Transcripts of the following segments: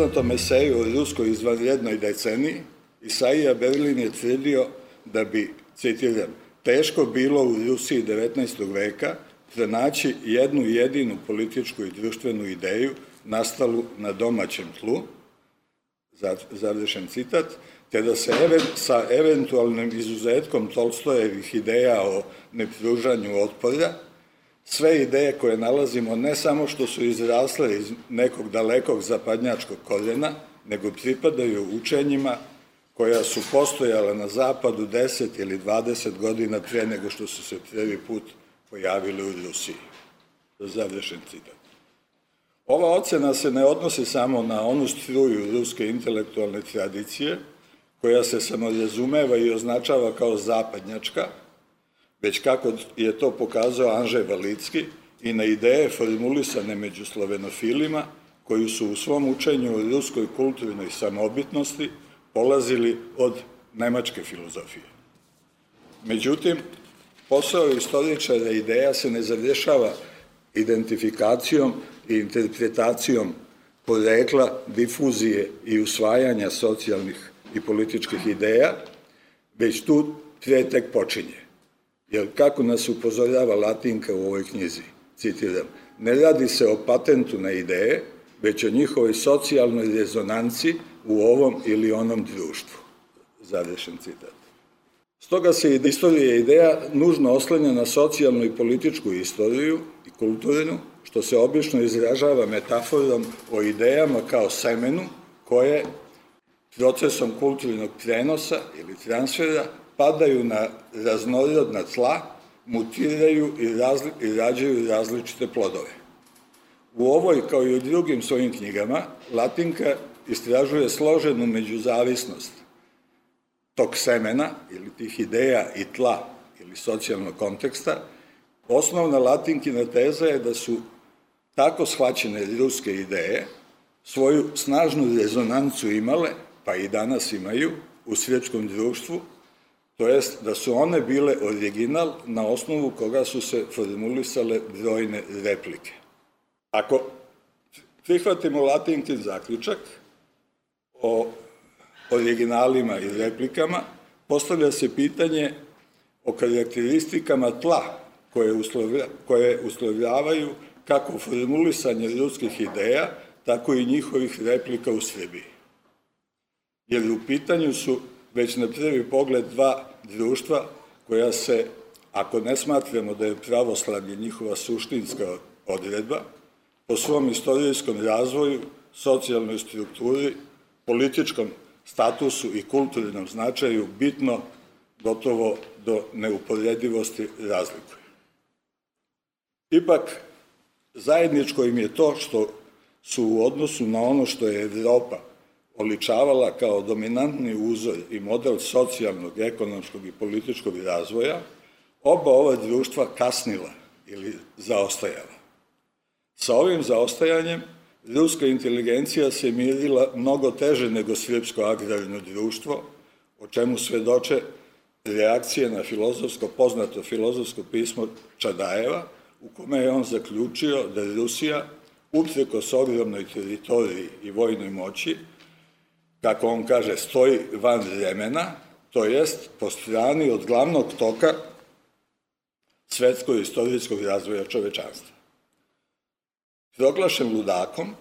poznatom eseju o ruskoj izvanrednoj deceniji, Isaija Berlin je tvrdio da bi, citiram, teško bilo u Rusiji 19. veka pronaći jednu jedinu političku i društvenu ideju nastalu na domaćem tlu, završen citat, te da se even, sa eventualnim izuzetkom Tolstojevih ideja o nepružanju otpora, sve ideje koje nalazimo ne samo što su izrasle iz nekog dalekog zapadnjačkog koljena, nego pripadaju učenjima koja su postojala na zapadu 10 ili 20 godina pre nego što su se prvi put pojavili u Rusiji. Završen citat. Ova ocena se ne odnosi samo na onu struju ruske intelektualne tradicije, koja se samorazumeva i označava kao zapadnjačka, već kako je to pokazao Anžej Valicki i na ideje formulisane među slovenofilima, koji su u svom učenju o ruskoj kulturnoj samobitnosti polazili od nemačke filozofije. Međutim, posao istoričara ideja se ne završava identifikacijom i interpretacijom porekla, difuzije i usvajanja socijalnih i političkih ideja, već tu tre tek počinje. Jer kako nas upozorjava Latinka u ovoj knjizi, citiram, ne radi se o patentu na ideje, već o njihovoj socijalnoj rezonanci u ovom ili onom društvu. Završen citat. Stoga se istorija ideja nužno oslanja na socijalnu i političku istoriju i kulturnu, što se obično izražava metaforom o idejama kao semenu koje procesom kulturnog prenosa ili transfera padaju na raznorodna tla, mutiraju i, razli, i rađaju različite plodove. U ovoj, kao i u drugim svojim knjigama, Latinka istražuje složenu međuzavisnost tog semena ili tih ideja i tla ili socijalnog konteksta, osnovna latinkina teza je da su tako shvaćene ruske ideje svoju snažnu rezonancu imale, pa i danas imaju, u svjetskom društvu, to jest da su one bile original na osnovu koga su se formulisale brojne replike. Ako prihvatimo latinkin zaključak o originalima i replikama, postavlja se pitanje o karakteristikama tla koje, uslovlja, koje uslovljavaju kako formulisanje ljudskih ideja, tako i njihovih replika u Srbiji. Jer u pitanju su već na prvi pogled dva društva koja se, ako ne smatramo da je pravoslavlje njihova suštinska odredba, po svom istorijskom razvoju, socijalnoj strukturi, političkom statusu i kulturnom značaju bitno gotovo do neuporedivosti razlikuje. Ipak, zajedničko im je to što su u odnosu na ono što je Evropa oličavala kao dominantni uzor i model socijalnog, ekonomskog i političkog razvoja, oba ova društva kasnila ili zaostajala. Sa ovim zaostajanjem ruska inteligencija se mirila mnogo teže nego srpsko agrarno društvo, o čemu svedoče reakcije na filozofsko, poznato filozofsko pismo Čadajeva, u kome je on zaključio da Rusija, upreko s ogromnoj teritoriji i vojnoj moći, kako on kaže, stoji van vremena, to jest po strani od glavnog toka svetsko-istorijskog razvoja čovečanstva. Proglašen ludakom,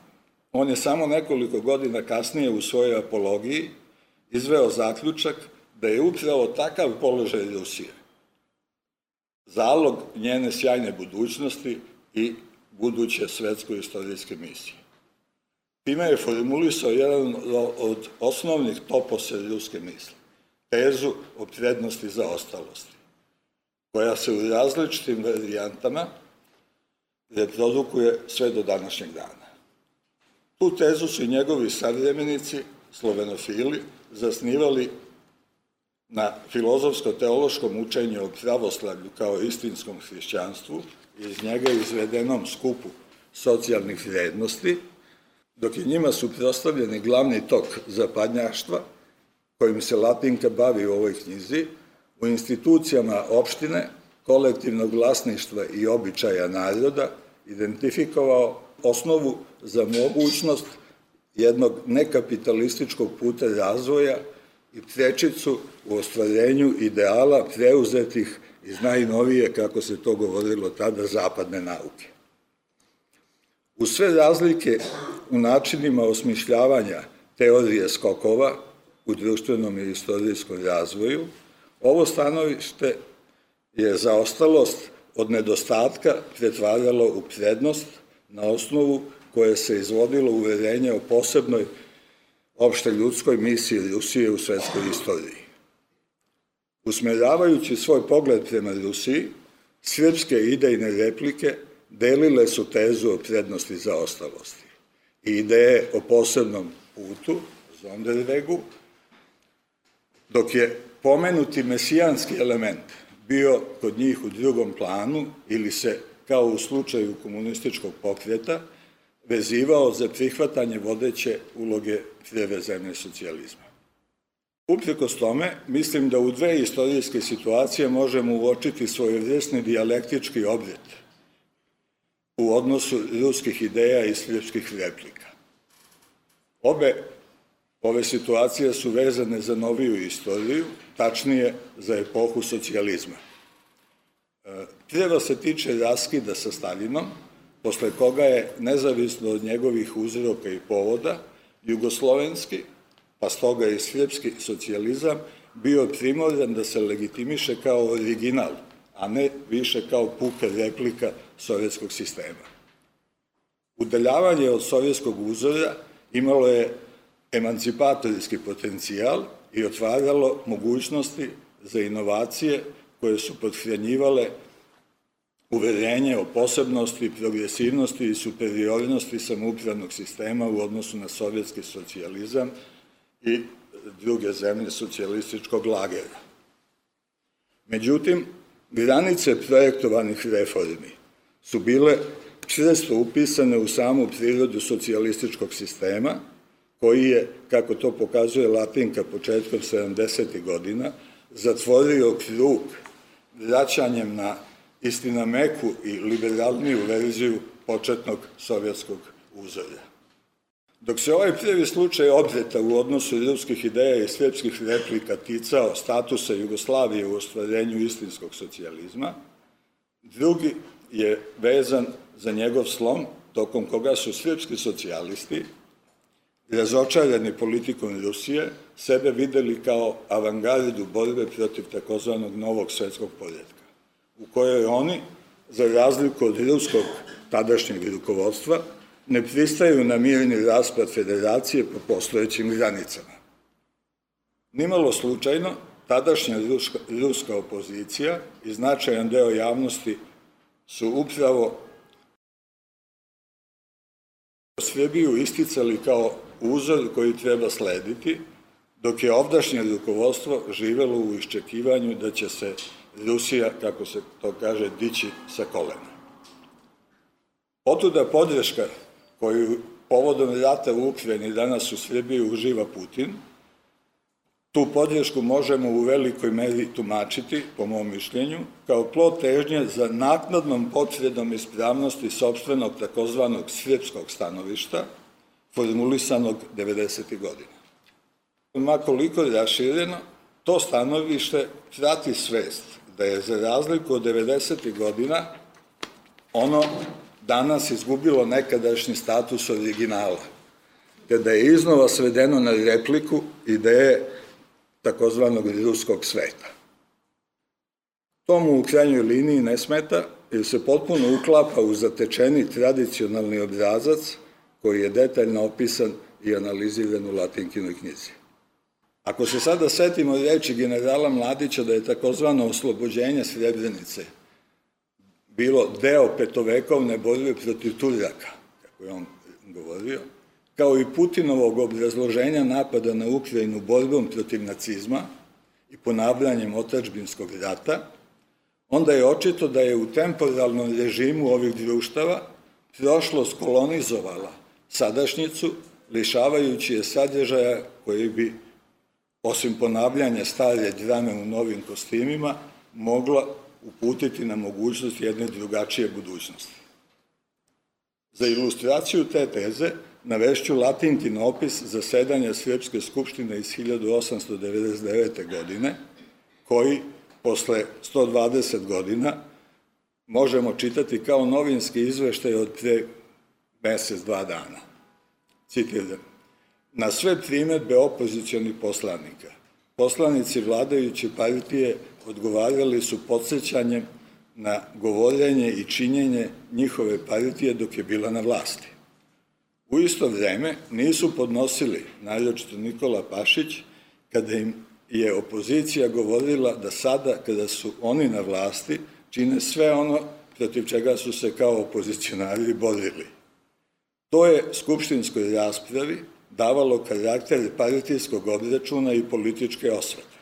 on je samo nekoliko godina kasnije u svojoj apologiji izveo zaključak da je upravo takav položaj Rusije zalog njene sjajne budućnosti i buduće svetsko-istorijske misije. Time je formulisao jedan od osnovnih topose ruske misli, tezu o prednosti za ostalosti, koja se u različitim varijantama reprodukuje sve do današnjeg dana. Tu tezu su i njegovi savremenici, slovenofili, zasnivali na filozofsko-teološkom učenju o pravoslavlju kao istinskom hrišćanstvu i iz njega izvedenom skupu socijalnih vrednosti, dok je njima suprostavljeni glavni tok zapadnjaštva, kojim se Latinka bavi u ovoj knjizi, u institucijama opštine, kolektivnog vlasništva i običaja naroda, identifikovao osnovu za mogućnost jednog nekapitalističkog puta razvoja i prečicu u ostvarenju ideala preuzetih iz najnovije, kako se to govorilo tada, zapadne nauke. U sve razlike u načinima osmišljavanja teorije skokova u društvenom i istorijskom razvoju, ovo stanovište je zaostalost od nedostatka pretvaralo u prednost na osnovu koje se izvodilo uverenje o posebnoj opšte ljudskoj misiji Rusije u svetskoj istoriji. Usmeravajući svoj pogled prema Rusiji, srpske idejne replike delile su tezu o prednosti zaostalosti ideje o posebnom putu, Zondervegu, dok je pomenuti mesijanski element bio kod njih u drugom planu ili se, kao u slučaju komunističkog pokreta, vezivao za prihvatanje vodeće uloge prevezene socijalizma. Uprkos tome, mislim da u dve istorijske situacije možemo uočiti svojevrsni dijalektički obret u odnosu ruskih ideja i srpskih replika. Obe ove situacije su vezane za noviju istoriju, tačnije za epohu socijalizma. Prva se tiče raskida sa Stalinom, posle koga je, nezavisno od njegovih uzroka i povoda, jugoslovenski, pa stoga i srpski socijalizam, bio primoran da se legitimiše kao original, a ne više kao puka replika sovjetskog sistema. Udaljavanje od sovjetskog uzora imalo je emancipatorijski potencijal i otvaralo mogućnosti za inovacije koje su podhranjivale uverenje o posebnosti, progresivnosti i superiornosti samoupravnog sistema u odnosu na sovjetski socijalizam i druge zemlje socijalističkog lagera. Međutim, granice projektovanih reformi su bile često upisane u samu prirodu socijalističkog sistema, koji je, kako to pokazuje Latinka početkom 70. godina, zatvorio krug vraćanjem na istina meku i liberalniju verziju početnog sovjetskog uzorja. Dok se ovaj prvi slučaj obreta u odnosu ruskih ideja i srpskih replika ticao statusa Jugoslavije u ostvarenju istinskog socijalizma, drugi je vezan za njegov slom, tokom koga su srpski socijalisti, razočarani politikom Rusije, sebe videli kao avangardu borbe protiv takozvanog novog svetskog poredka, u kojoj oni, za razliku od ruskog tadašnjeg rukovodstva, ne pristaju na mirni raspad federacije po postojećim granicama. Nimalo slučajno, tadašnja ruska, ruska opozicija i značajan deo javnosti su upravo Srbiju isticali kao uzor koji treba slediti, dok je ovdašnje rukovodstvo živelo u iščekivanju da će se Rusija, kako se to kaže, dići sa kolena. Otuda podrška koju povodom rata u Ukrajini danas u Srbiji uživa Putin, tu podršku možemo u velikoj meri tumačiti, po mom mišljenju, kao plot težnje za naknadnom potredom ispravnosti sobstvenog takozvanog srpskog stanovišta, formulisanog 90. godina. Makoliko je rašireno, to stanovište prati svest da je za razliku od 90. godina ono danas izgubilo nekadašnji status originala, te da je iznova svedeno na repliku ideje takozvanog ruskog sveta. To mu u krajnjoj liniji ne smeta, jer se potpuno uklapa u zatečeni tradicionalni obrazac koji je detaljno opisan i analiziran u latinkinoj knjizi. Ako se sada setimo reči generala Mladića da je takozvano oslobođenje Srebrenice bilo deo petovekovne borbe protiv Turjaka, kako je on govorio, kao i Putinovog obrazloženja napada na Ukrajinu borbom protiv nacizma i ponavljanjem otačbinskog rata, onda je očito da je u temporalnom režimu ovih društava prošlost kolonizovala sadašnjicu, lišavajući je sadržaja koji bi, osim ponavljanja stare drame u novim kostimima, mogla uputiti na mogućnost jedne drugačije budućnosti. Za ilustraciju te teze navešću latinkin opis zasedanja Srpske skupštine iz 1899. godine, koji posle 120 godina možemo čitati kao novinski izveštaj od pre mesec, dva dana. Citiram. Na sve primetbe opozicijalnih poslanika, poslanici vladajuće partije odgovarali su podsjećanjem na govorenje i činjenje njihove partije dok je bila na vlasti. U isto vreme nisu podnosili, najljočito Nikola Pašić, kada im je opozicija govorila da sada, kada su oni na vlasti, čine sve ono protiv čega su se kao opozicionari borili. To je skupštinskoj raspravi davalo karakter partijskog obračuna i političke osvete.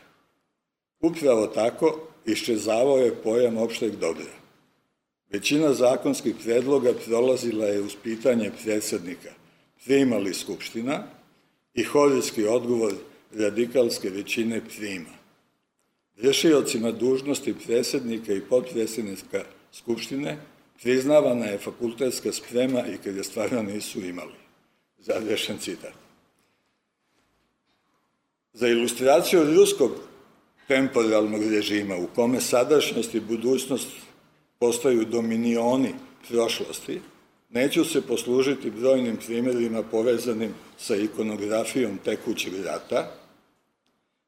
Upravo tako iščezavao je pojam opšteg dobra. Većina zakonskih predloga prolazila je uz pitanje predsednika prima li Skupština i horijski odgovor radikalske većine prima. Rešiocima dužnosti predsednika i podpredsednika Skupštine priznavana je fakultetska sprema i kad je stvarno nisu imali. Zadešen citat. Za ilustraciju ruskog temporalnog režima u kome sadašnjost i budućnost postaju dominioni prošlosti, neću se poslužiti brojnim primjerima povezanim sa ikonografijom tekućeg rata,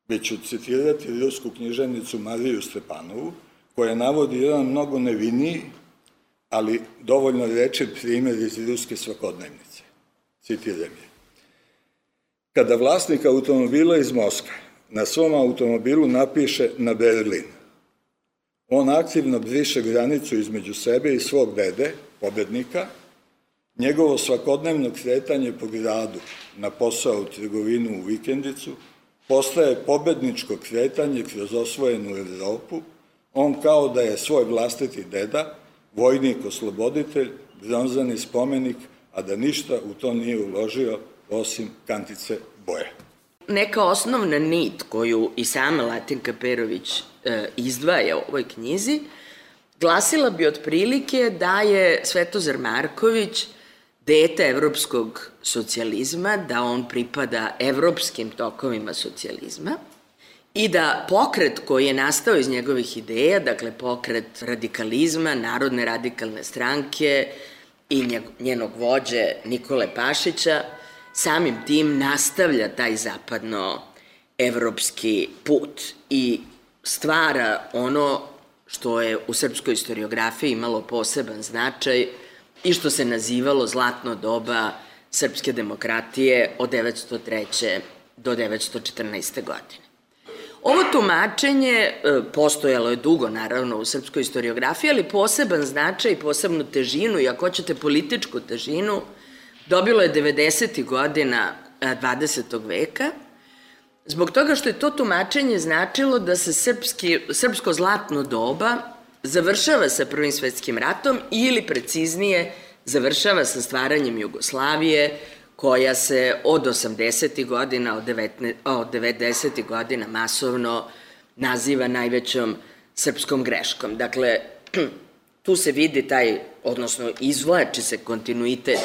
već ću citirati rusku književnicu Mariju Stepanovu, koja navodi jedan mnogo neviniji, ali dovoljno reče primjer iz ruske svakodnevnice. Citiram je. Kada vlasnik automobila iz Moskve na svom automobilu napiše na Berlin, on aktivno briše granicu između sebe i svog dede, pobednika, njegovo svakodnevno kretanje po gradu, na posao u trgovinu u vikendicu, postaje pobedničko kretanje kroz osvojenu Evropu, on kao da je svoj vlastiti deda, vojnik, osloboditelj, bronzani spomenik, a da ništa u to nije uložio osim kantice boje. Neka osnovna nit koju i sama Latinka Perović e, izdvaja u ovoj knjizi, glasila bi otprilike da je Svetozar Marković dete evropskog socijalizma, da on pripada evropskim tokovima socijalizma i da pokret koji je nastao iz njegovih ideja, dakle pokret radikalizma, narodne radikalne stranke i njenog vođe Nikole Pašića, samim tim nastavlja taj zapadno evropski put i stvara ono što je u srpskoj historiografiji imalo poseban značaj i što se nazivalo zlatno doba srpske demokratije od 903. do 914. godine. Ovo tumačenje e, postojalo je dugo, naravno, u srpskoj historiografiji, ali poseban značaj, posebnu težinu i ako ćete političku težinu, dobilo je 90. godina 20. E, veka, zbog toga što je to tumačenje značilo da se srpski, srpsko zlatno doba završava sa Prvim svetskim ratom ili preciznije završava sa stvaranjem Jugoslavije koja se od 80. godina, od, 19, od 90. godina masovno naziva najvećom srpskom greškom. Dakle, tu se vidi taj, odnosno izvlači se kontinuitet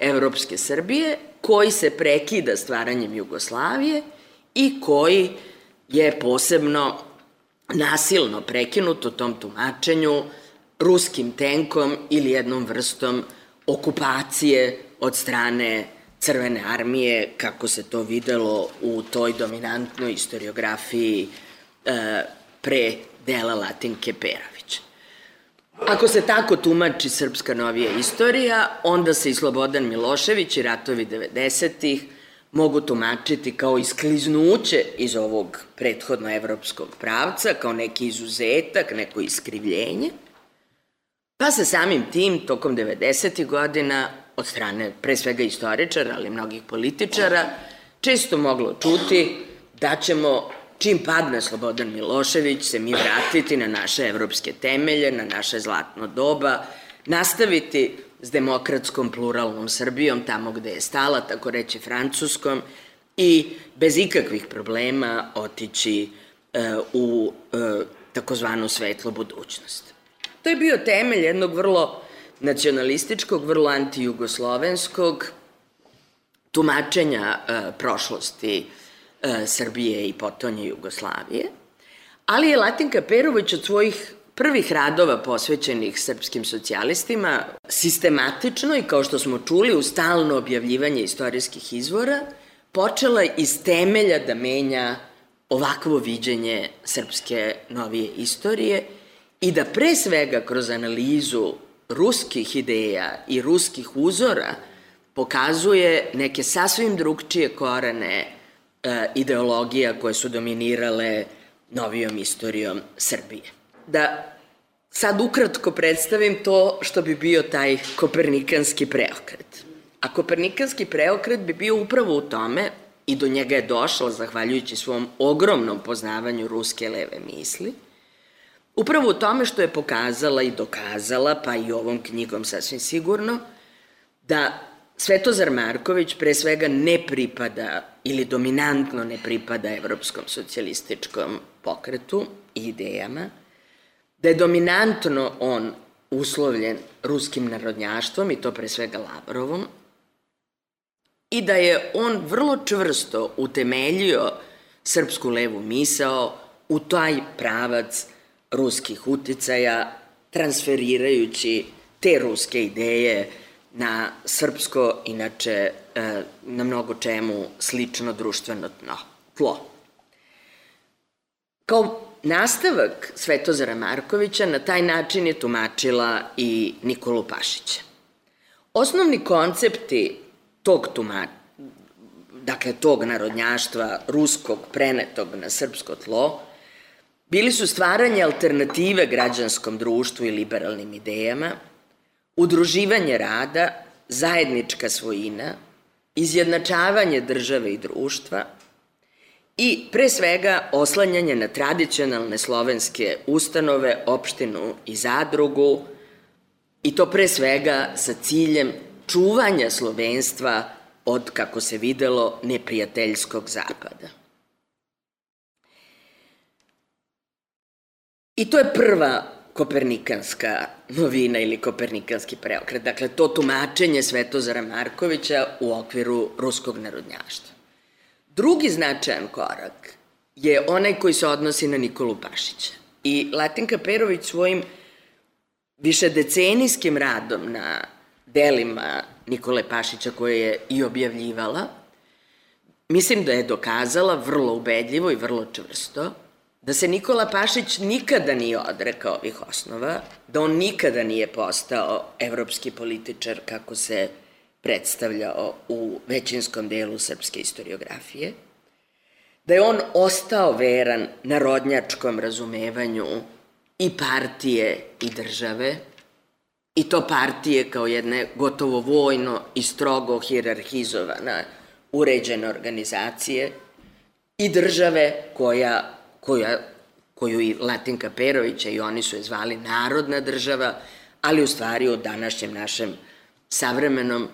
Evropske Srbije, koji se prekida stvaranjem Jugoslavije i koji je posebno nasilno prekinut u tom tumačenju ruskim tenkom ili jednom vrstom okupacije od strane Crvene armije, kako se to videlo u toj dominantnoj historiografiji e, pre dela Latinke Peravić. Ako se tako tumači srpska novija istorija, onda se i Slobodan Milošević i ratovi 90-ih mogu tumačiti kao iskliznuće iz ovog prethodno evropskog pravca, kao neki izuzetak, neko iskrivljenje, pa se samim tim tokom 90. godina od strane pre svega istoričara, ali mnogih političara, često moglo čuti da ćemo čim padne Slobodan Milošević se mi vratiti na naše evropske temelje, na naše zlatno doba, nastaviti s demokratskom pluralnom Srbijom tamo gde je stala, tako reći francuskom, i bez ikakvih problema otići e, u e, takozvanu svetlu budućnost. To je bio temelj jednog vrlo nacionalističkog, vrlo antijugoslovenskog tumačenja e, prošlosti e, Srbije i potonje Jugoslavije, ali je Latinka Perović od svojih prvih radova posvećenih srpskim socijalistima sistematično i kao što smo čuli u stalno objavljivanje istorijskih izvora počela iz temelja da menja ovakvo viđenje srpske novije istorije i da pre svega kroz analizu ruskih ideja i ruskih uzora pokazuje neke sasvim drugčije korene ideologija koje su dominirale novijom istorijom Srbije. Da sad ukratko predstavim to što bi bio taj kopernikanski preokret. A kopernikanski preokret bi bio upravo u tome, i do njega je došlo zahvaljujući svom ogromnom poznavanju ruske leve misli, upravo u tome što je pokazala i dokazala, pa i ovom knjigom sasvim sigurno, da Svetozar Marković pre svega ne pripada ili dominantno ne pripada evropskom socijalističkom pokretu i idejama, da je dominantno on uslovljen ruskim narodnjaštvom i to pre svega Lavrovom i da je on vrlo čvrsto utemeljio srpsku levu misao u taj pravac ruskih uticaja, transferirajući te ruske ideje na srpsko, inače e, na mnogo čemu slično društveno tlo. Kao nastavak Svetozara Markovića na taj način je tumačila i Nikolu Pašića. Osnovni koncepti tog tumača, dakle tog narodnjaštva ruskog prenetog na srpsko tlo, bili su stvaranje alternative građanskom društvu i liberalnim idejama, udruživanje rada, zajednička svojina, izjednačavanje države i društva i pre svega oslanjanje na tradicionalne slovenske ustanove, opštinu i zadrugu i to pre svega sa ciljem čuvanja slovenstva od, kako se videlo, neprijateljskog zapada. I to je prva kopernikanska novina ili kopernikanski preokret. Dakle, to tumačenje Svetozara Markovića u okviru ruskog narodnjaštva. Drugi značajan korak je onaj koji se odnosi na Nikolu Pašića. I Latinka Perović svojim višedecenijskim radom na delima Nikole Pašića koje je i objavljivala, mislim da je dokazala vrlo ubedljivo i vrlo čvrsto da se Nikola Pašić nikada nije odrekao ovih osnova, da on nikada nije postao evropski političar kako se predstavljao u većinskom delu srpske historiografije, da je on ostao veran narodnjačkom razumevanju i partije i države, i to partije kao jedne gotovo vojno i strogo hirarhizovana uređene organizacije i države koja koja, koju i Latinka Perovića i oni su je zvali narodna država, ali u stvari u današnjem našem savremenom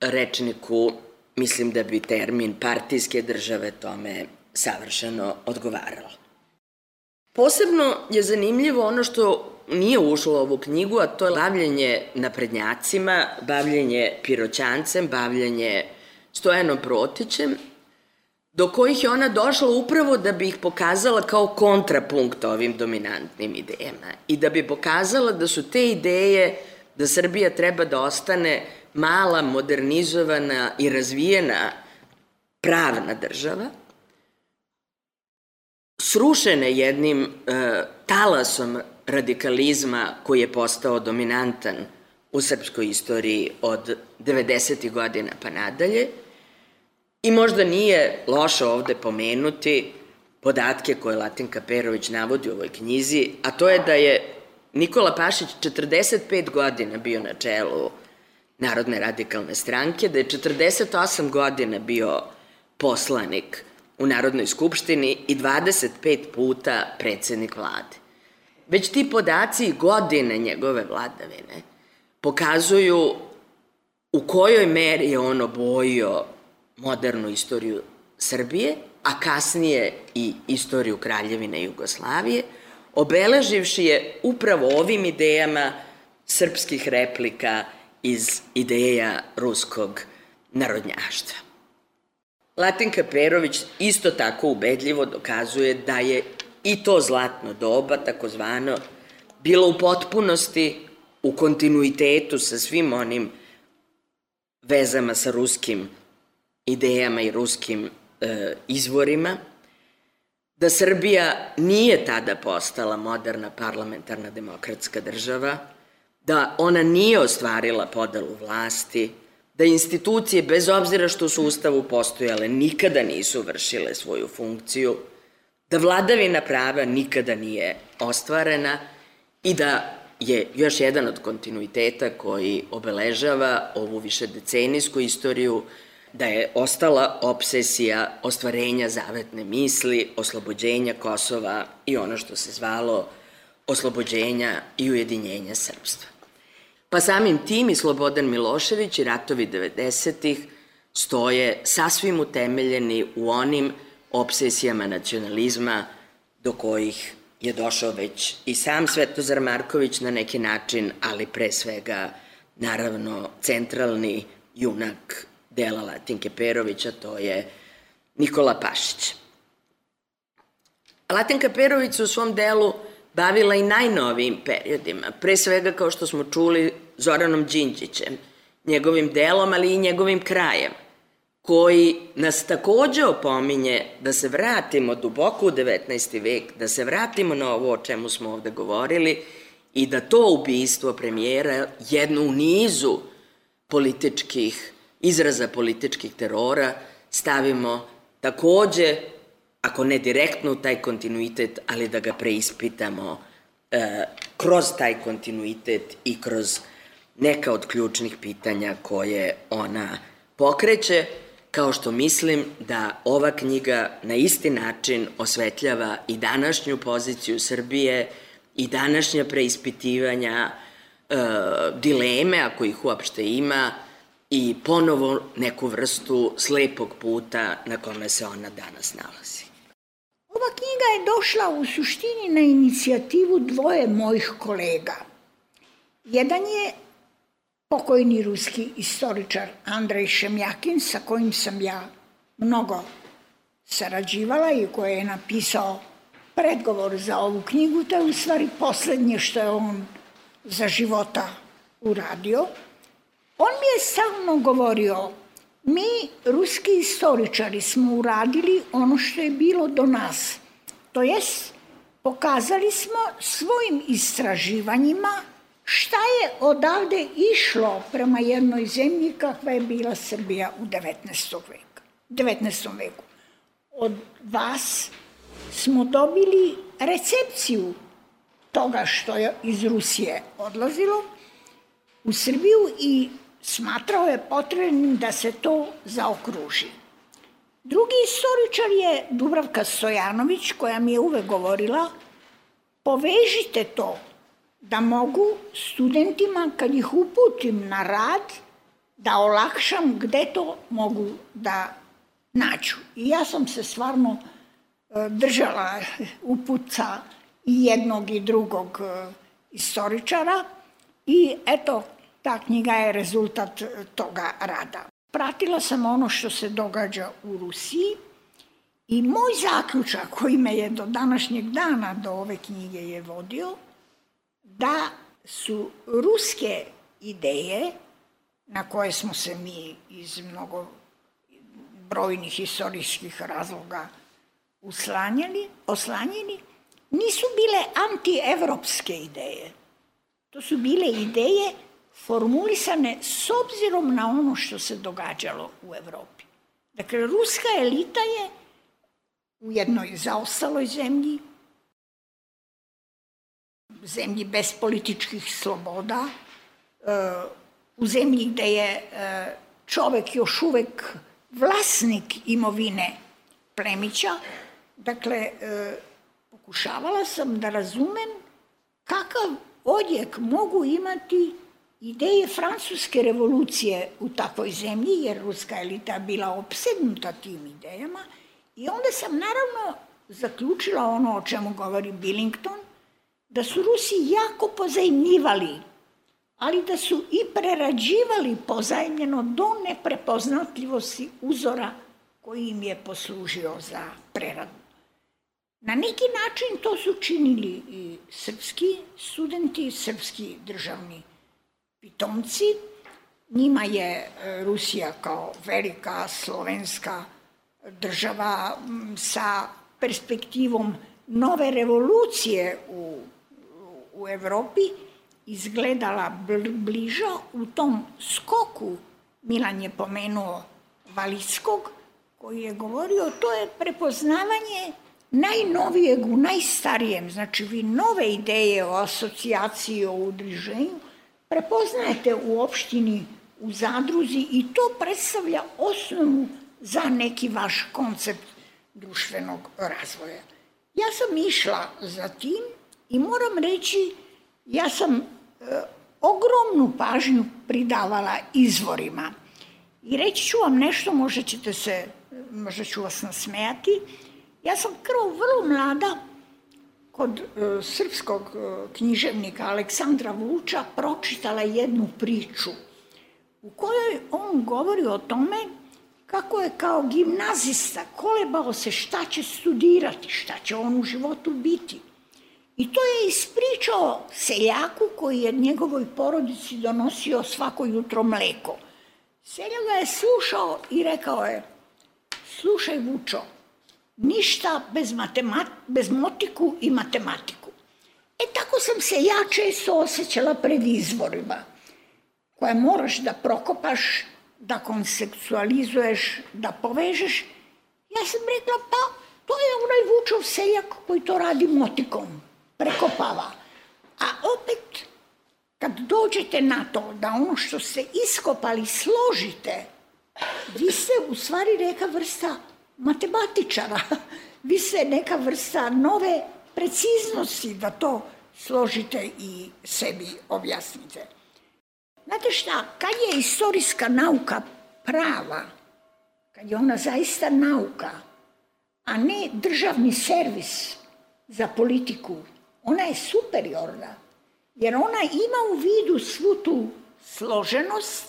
rečniku mislim da bi termin partijske države tome savršeno odgovaralo. Posebno je zanimljivo ono što nije ušlo u ovu knjigu, a to je bavljenje naprednjacima, bavljenje piroćancem, bavljenje Stojanom Protićem do kojih je ona došla upravo da bi ih pokazala kao kontrapunkt ovim dominantnim idejama i da bi pokazala da su te ideje da Srbija treba da ostane mala, modernizovana i razvijena pravna država, srušene jednim e, talasom radikalizma koji je postao dominantan u srpskoj istoriji od 90. godina pa nadalje, I možda nije loše ovde pomenuti podatke koje Latinka Perović navodi u ovoj knjizi, a to je da je Nikola Pašić 45 godina bio na čelu Narodne radikalne stranke, da je 48 godina bio poslanik u Narodnoj skupštini i 25 puta predsednik vlade. Već ti podaci godine njegove vladavine pokazuju u kojoj meri je on obojio modernu istoriju Srbije, a kasnije i istoriju Kraljevine Jugoslavije, obeleživši je upravo ovim idejama srpskih replika iz ideja ruskog narodnjaštva. Latinka Perović isto tako ubedljivo dokazuje da je i to zlatno doba, takozvano, bilo u potpunosti u kontinuitetu sa svim onim vezama sa ruskim idejama i ruskim e, izvorima, da Srbija nije tada postala moderna parlamentarna demokratska država, da ona nije ostvarila podelu vlasti, da institucije, bez obzira što su Ustavu postojale, nikada nisu vršile svoju funkciju, da vladavina prava nikada nije ostvarena i da je još jedan od kontinuiteta koji obeležava ovu višedecenijsku istoriju da je ostala obsesija ostvarenja zavetne misli, oslobođenja Kosova i ono što se zvalo oslobođenja i ujedinjenja srpstva. Pa samim tim i Slobodan Milošević i ratovi 90-ih stoje sasvim utemeljeni u onim obsesijama nacionalizma do kojih je došao već i sam Svetozar Marković na neki način, ali pre svega, naravno, centralni junak dela Latinke Perovića, to je Nikola Pašić. Latinka Perović u svom delu bavila i najnovijim periodima, pre svega, kao što smo čuli, Zoranom Đinđićem, njegovim delom, ali i njegovim krajem, koji nas takođe opominje da se vratimo duboko u 19. vek, da se vratimo na ovo o čemu smo ovde govorili i da to ubistvo premijera jednu u nizu političkih, izraza političkih terora stavimo takođe, ako ne direktno u taj kontinuitet, ali da ga preispitamo e, kroz taj kontinuitet i kroz neka od ključnih pitanja koje ona pokreće, kao što mislim da ova knjiga na isti način osvetljava i današnju poziciju Srbije i današnja preispitivanja, e, dileme, ako ih uopšte ima, i ponovo neku vrstu slepog puta na kome se ona danas nalazi. Ova knjiga je došla u suštini na inicijativu dvoje mojih kolega. Jedan je pokojni ruski istoričar Andrej Šemjakin, sa kojim sam ja mnogo sarađivala i koji je napisao predgovor za ovu knjigu, to je u stvari poslednje što je on za života uradio. On mi je stalno govorio, mi, ruski istoričari, smo uradili ono što je bilo do nas. To jest, pokazali smo svojim istraživanjima Šta je odavde išlo prema jednoj zemlji kakva je bila Srbija u 19. veku? 19. veku. Od vas smo dobili recepciju toga što je iz Rusije odlazilo u Srbiju i smatrao je potrebnim da se to zaokruži. Drugi istoričar je Dubravka Stojanović, koja mi je uvek govorila, povežite to da mogu studentima, kad ih uputim na rad, da olakšam gde to mogu da nađu. I ja sam se stvarno e, držala uputca i jednog i drugog e, istoričara i eto, ta knjiga je rezultat toga rada. Pratila sam ono što se događa u Rusiji i moj zaključak koji me je do današnjeg dana do ove knjige je vodio – da su ruske ideje na koje smo se mi iz mnogo brojnih istorijskih razloga uslanjali, oslanjeni, nisu bile antievropske ideje. To su bile ideje formulisane s obzirom na ono što se događalo u Evropi. Dakle, ruska elita je u jednoj zaostaloj zemlji, zemlji bez političkih sloboda, e, u zemlji gde je e, čovek još uvek vlasnik imovine plemića. Dakle, e, pokušavala sam da razumem kakav odjek mogu imati ideje francuske revolucije u takvoj zemlji, jer ruska elita bila obsednuta tim idejama, i onda sam naravno zaključila ono o čemu govori Billington, da su Rusi jako pozajmljivali, ali da su i prerađivali pozajmljeno do neprepoznatljivosti uzora koji im je poslužio za preradu. Na neki način to su činili i srpski studenti, srpski državni pitomci. Njima je e, Rusija kao velika slovenska država sa perspektivom nove revolucije u, u Evropi izgledala bliža u tom skoku. Milan je pomenuo Valickog, koji je govorio to je prepoznavanje najnovijeg u najstarijem, znači vi nove ideje o asocijaciji, o udruženju, prepoznajete u opštini, u zadruzi i to predstavlja osnovu za neki vaš koncept društvenog razvoja. Ja sam išla za tim i moram reći, ja sam e, ogromnu pažnju pridavala izvorima. I reći ću vam nešto, možda ćete se, možda ću vas nasmejati. Ja sam krvo vrlo mlada kod e, srpskog e, književnika Aleksandra Vuča pročitala jednu priču u kojoj on govori o tome kako je kao gimnazista kolebao se šta će studirati, šta će on u životu biti. I to je ispričao seljaku koji je njegovoj porodici donosio svako jutro mleko. Selja ga je slušao i rekao je, slušaj Vučo, ništa bez, matemat, bez motiku i matematiku. E tako sam se ja često osjećala pred izborima, koje moraš da prokopaš da konseksualizuješ, da povežeš, ja sam rekla, pa to je onaj Vučov seljak koji to radi motikom, prekopava. A opet, kad dođete na to da ono što ste iskopali složite, vi ste u stvari neka vrsta matematičara, vi ste neka vrsta nove preciznosti da to složite i sebi objasnite. Znate šta, kad je istorijska nauka prava, kad je ona zaista nauka, a ne državni servis za politiku, ona je superiorna, jer ona ima u vidu svu tu složenost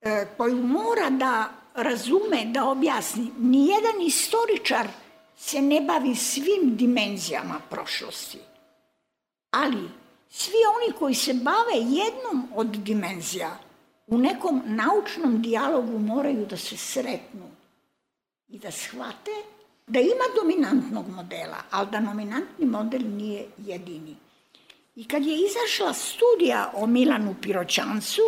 e, koju mora da razume, da objasni. Nijedan istoričar se ne bavi svim dimenzijama prošlosti, ali Svi oni koji se bave jednom od dimenzija u nekom naučnom dijalogu moraju da se sretnu i da shvate da ima dominantnog modela, ali da dominantni model nije jedini. I kad je izašla studija o Milanu Piroćancu,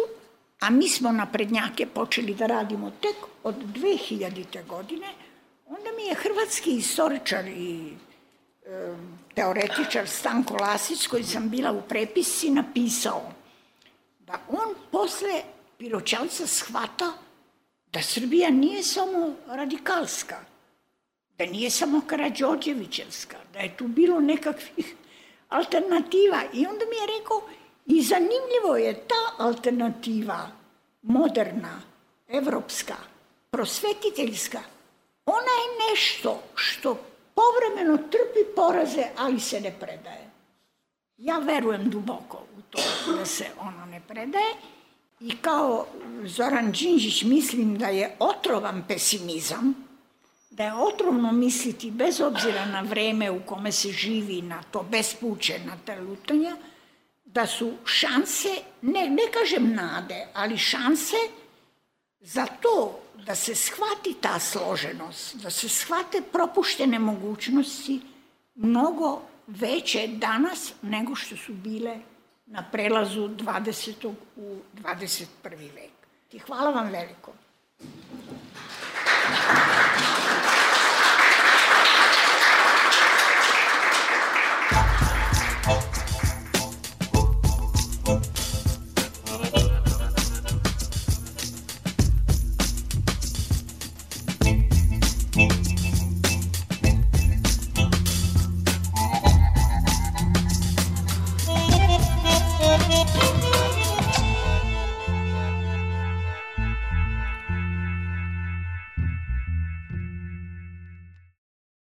a mi smo na prednjake počeli da radimo tek od 2000. godine, onda mi je hrvatski istoričar i teoretičar Stanko Lasić, koji sam bila u prepisci, napisao da on posle Piroćanca shvata da Srbija nije samo radikalska, da nije samo Karadžođevićevska, da je tu bilo nekakvih alternativa. I onda mi je rekao, i zanimljivo je ta alternativa, moderna, evropska, prosvetiteljska, ona je nešto što povremeno trpi poraze, ali se ne predaje. Ja verujem duboko u to da se ono ne predaje i kao Zoran Đinđić mislim da je otrovan pesimizam, da je otrovno misliti bez obzira na vreme u kome se živi, na to bespuće, na te lutanja, da su šanse, ne, ne kažem nade, ali šanse za to da se shvati ta složenost, da se shvate propuštene mogućnosti mnogo veće danas nego što su bile na prelazu 20. u 21. vek. I hvala vam veliko.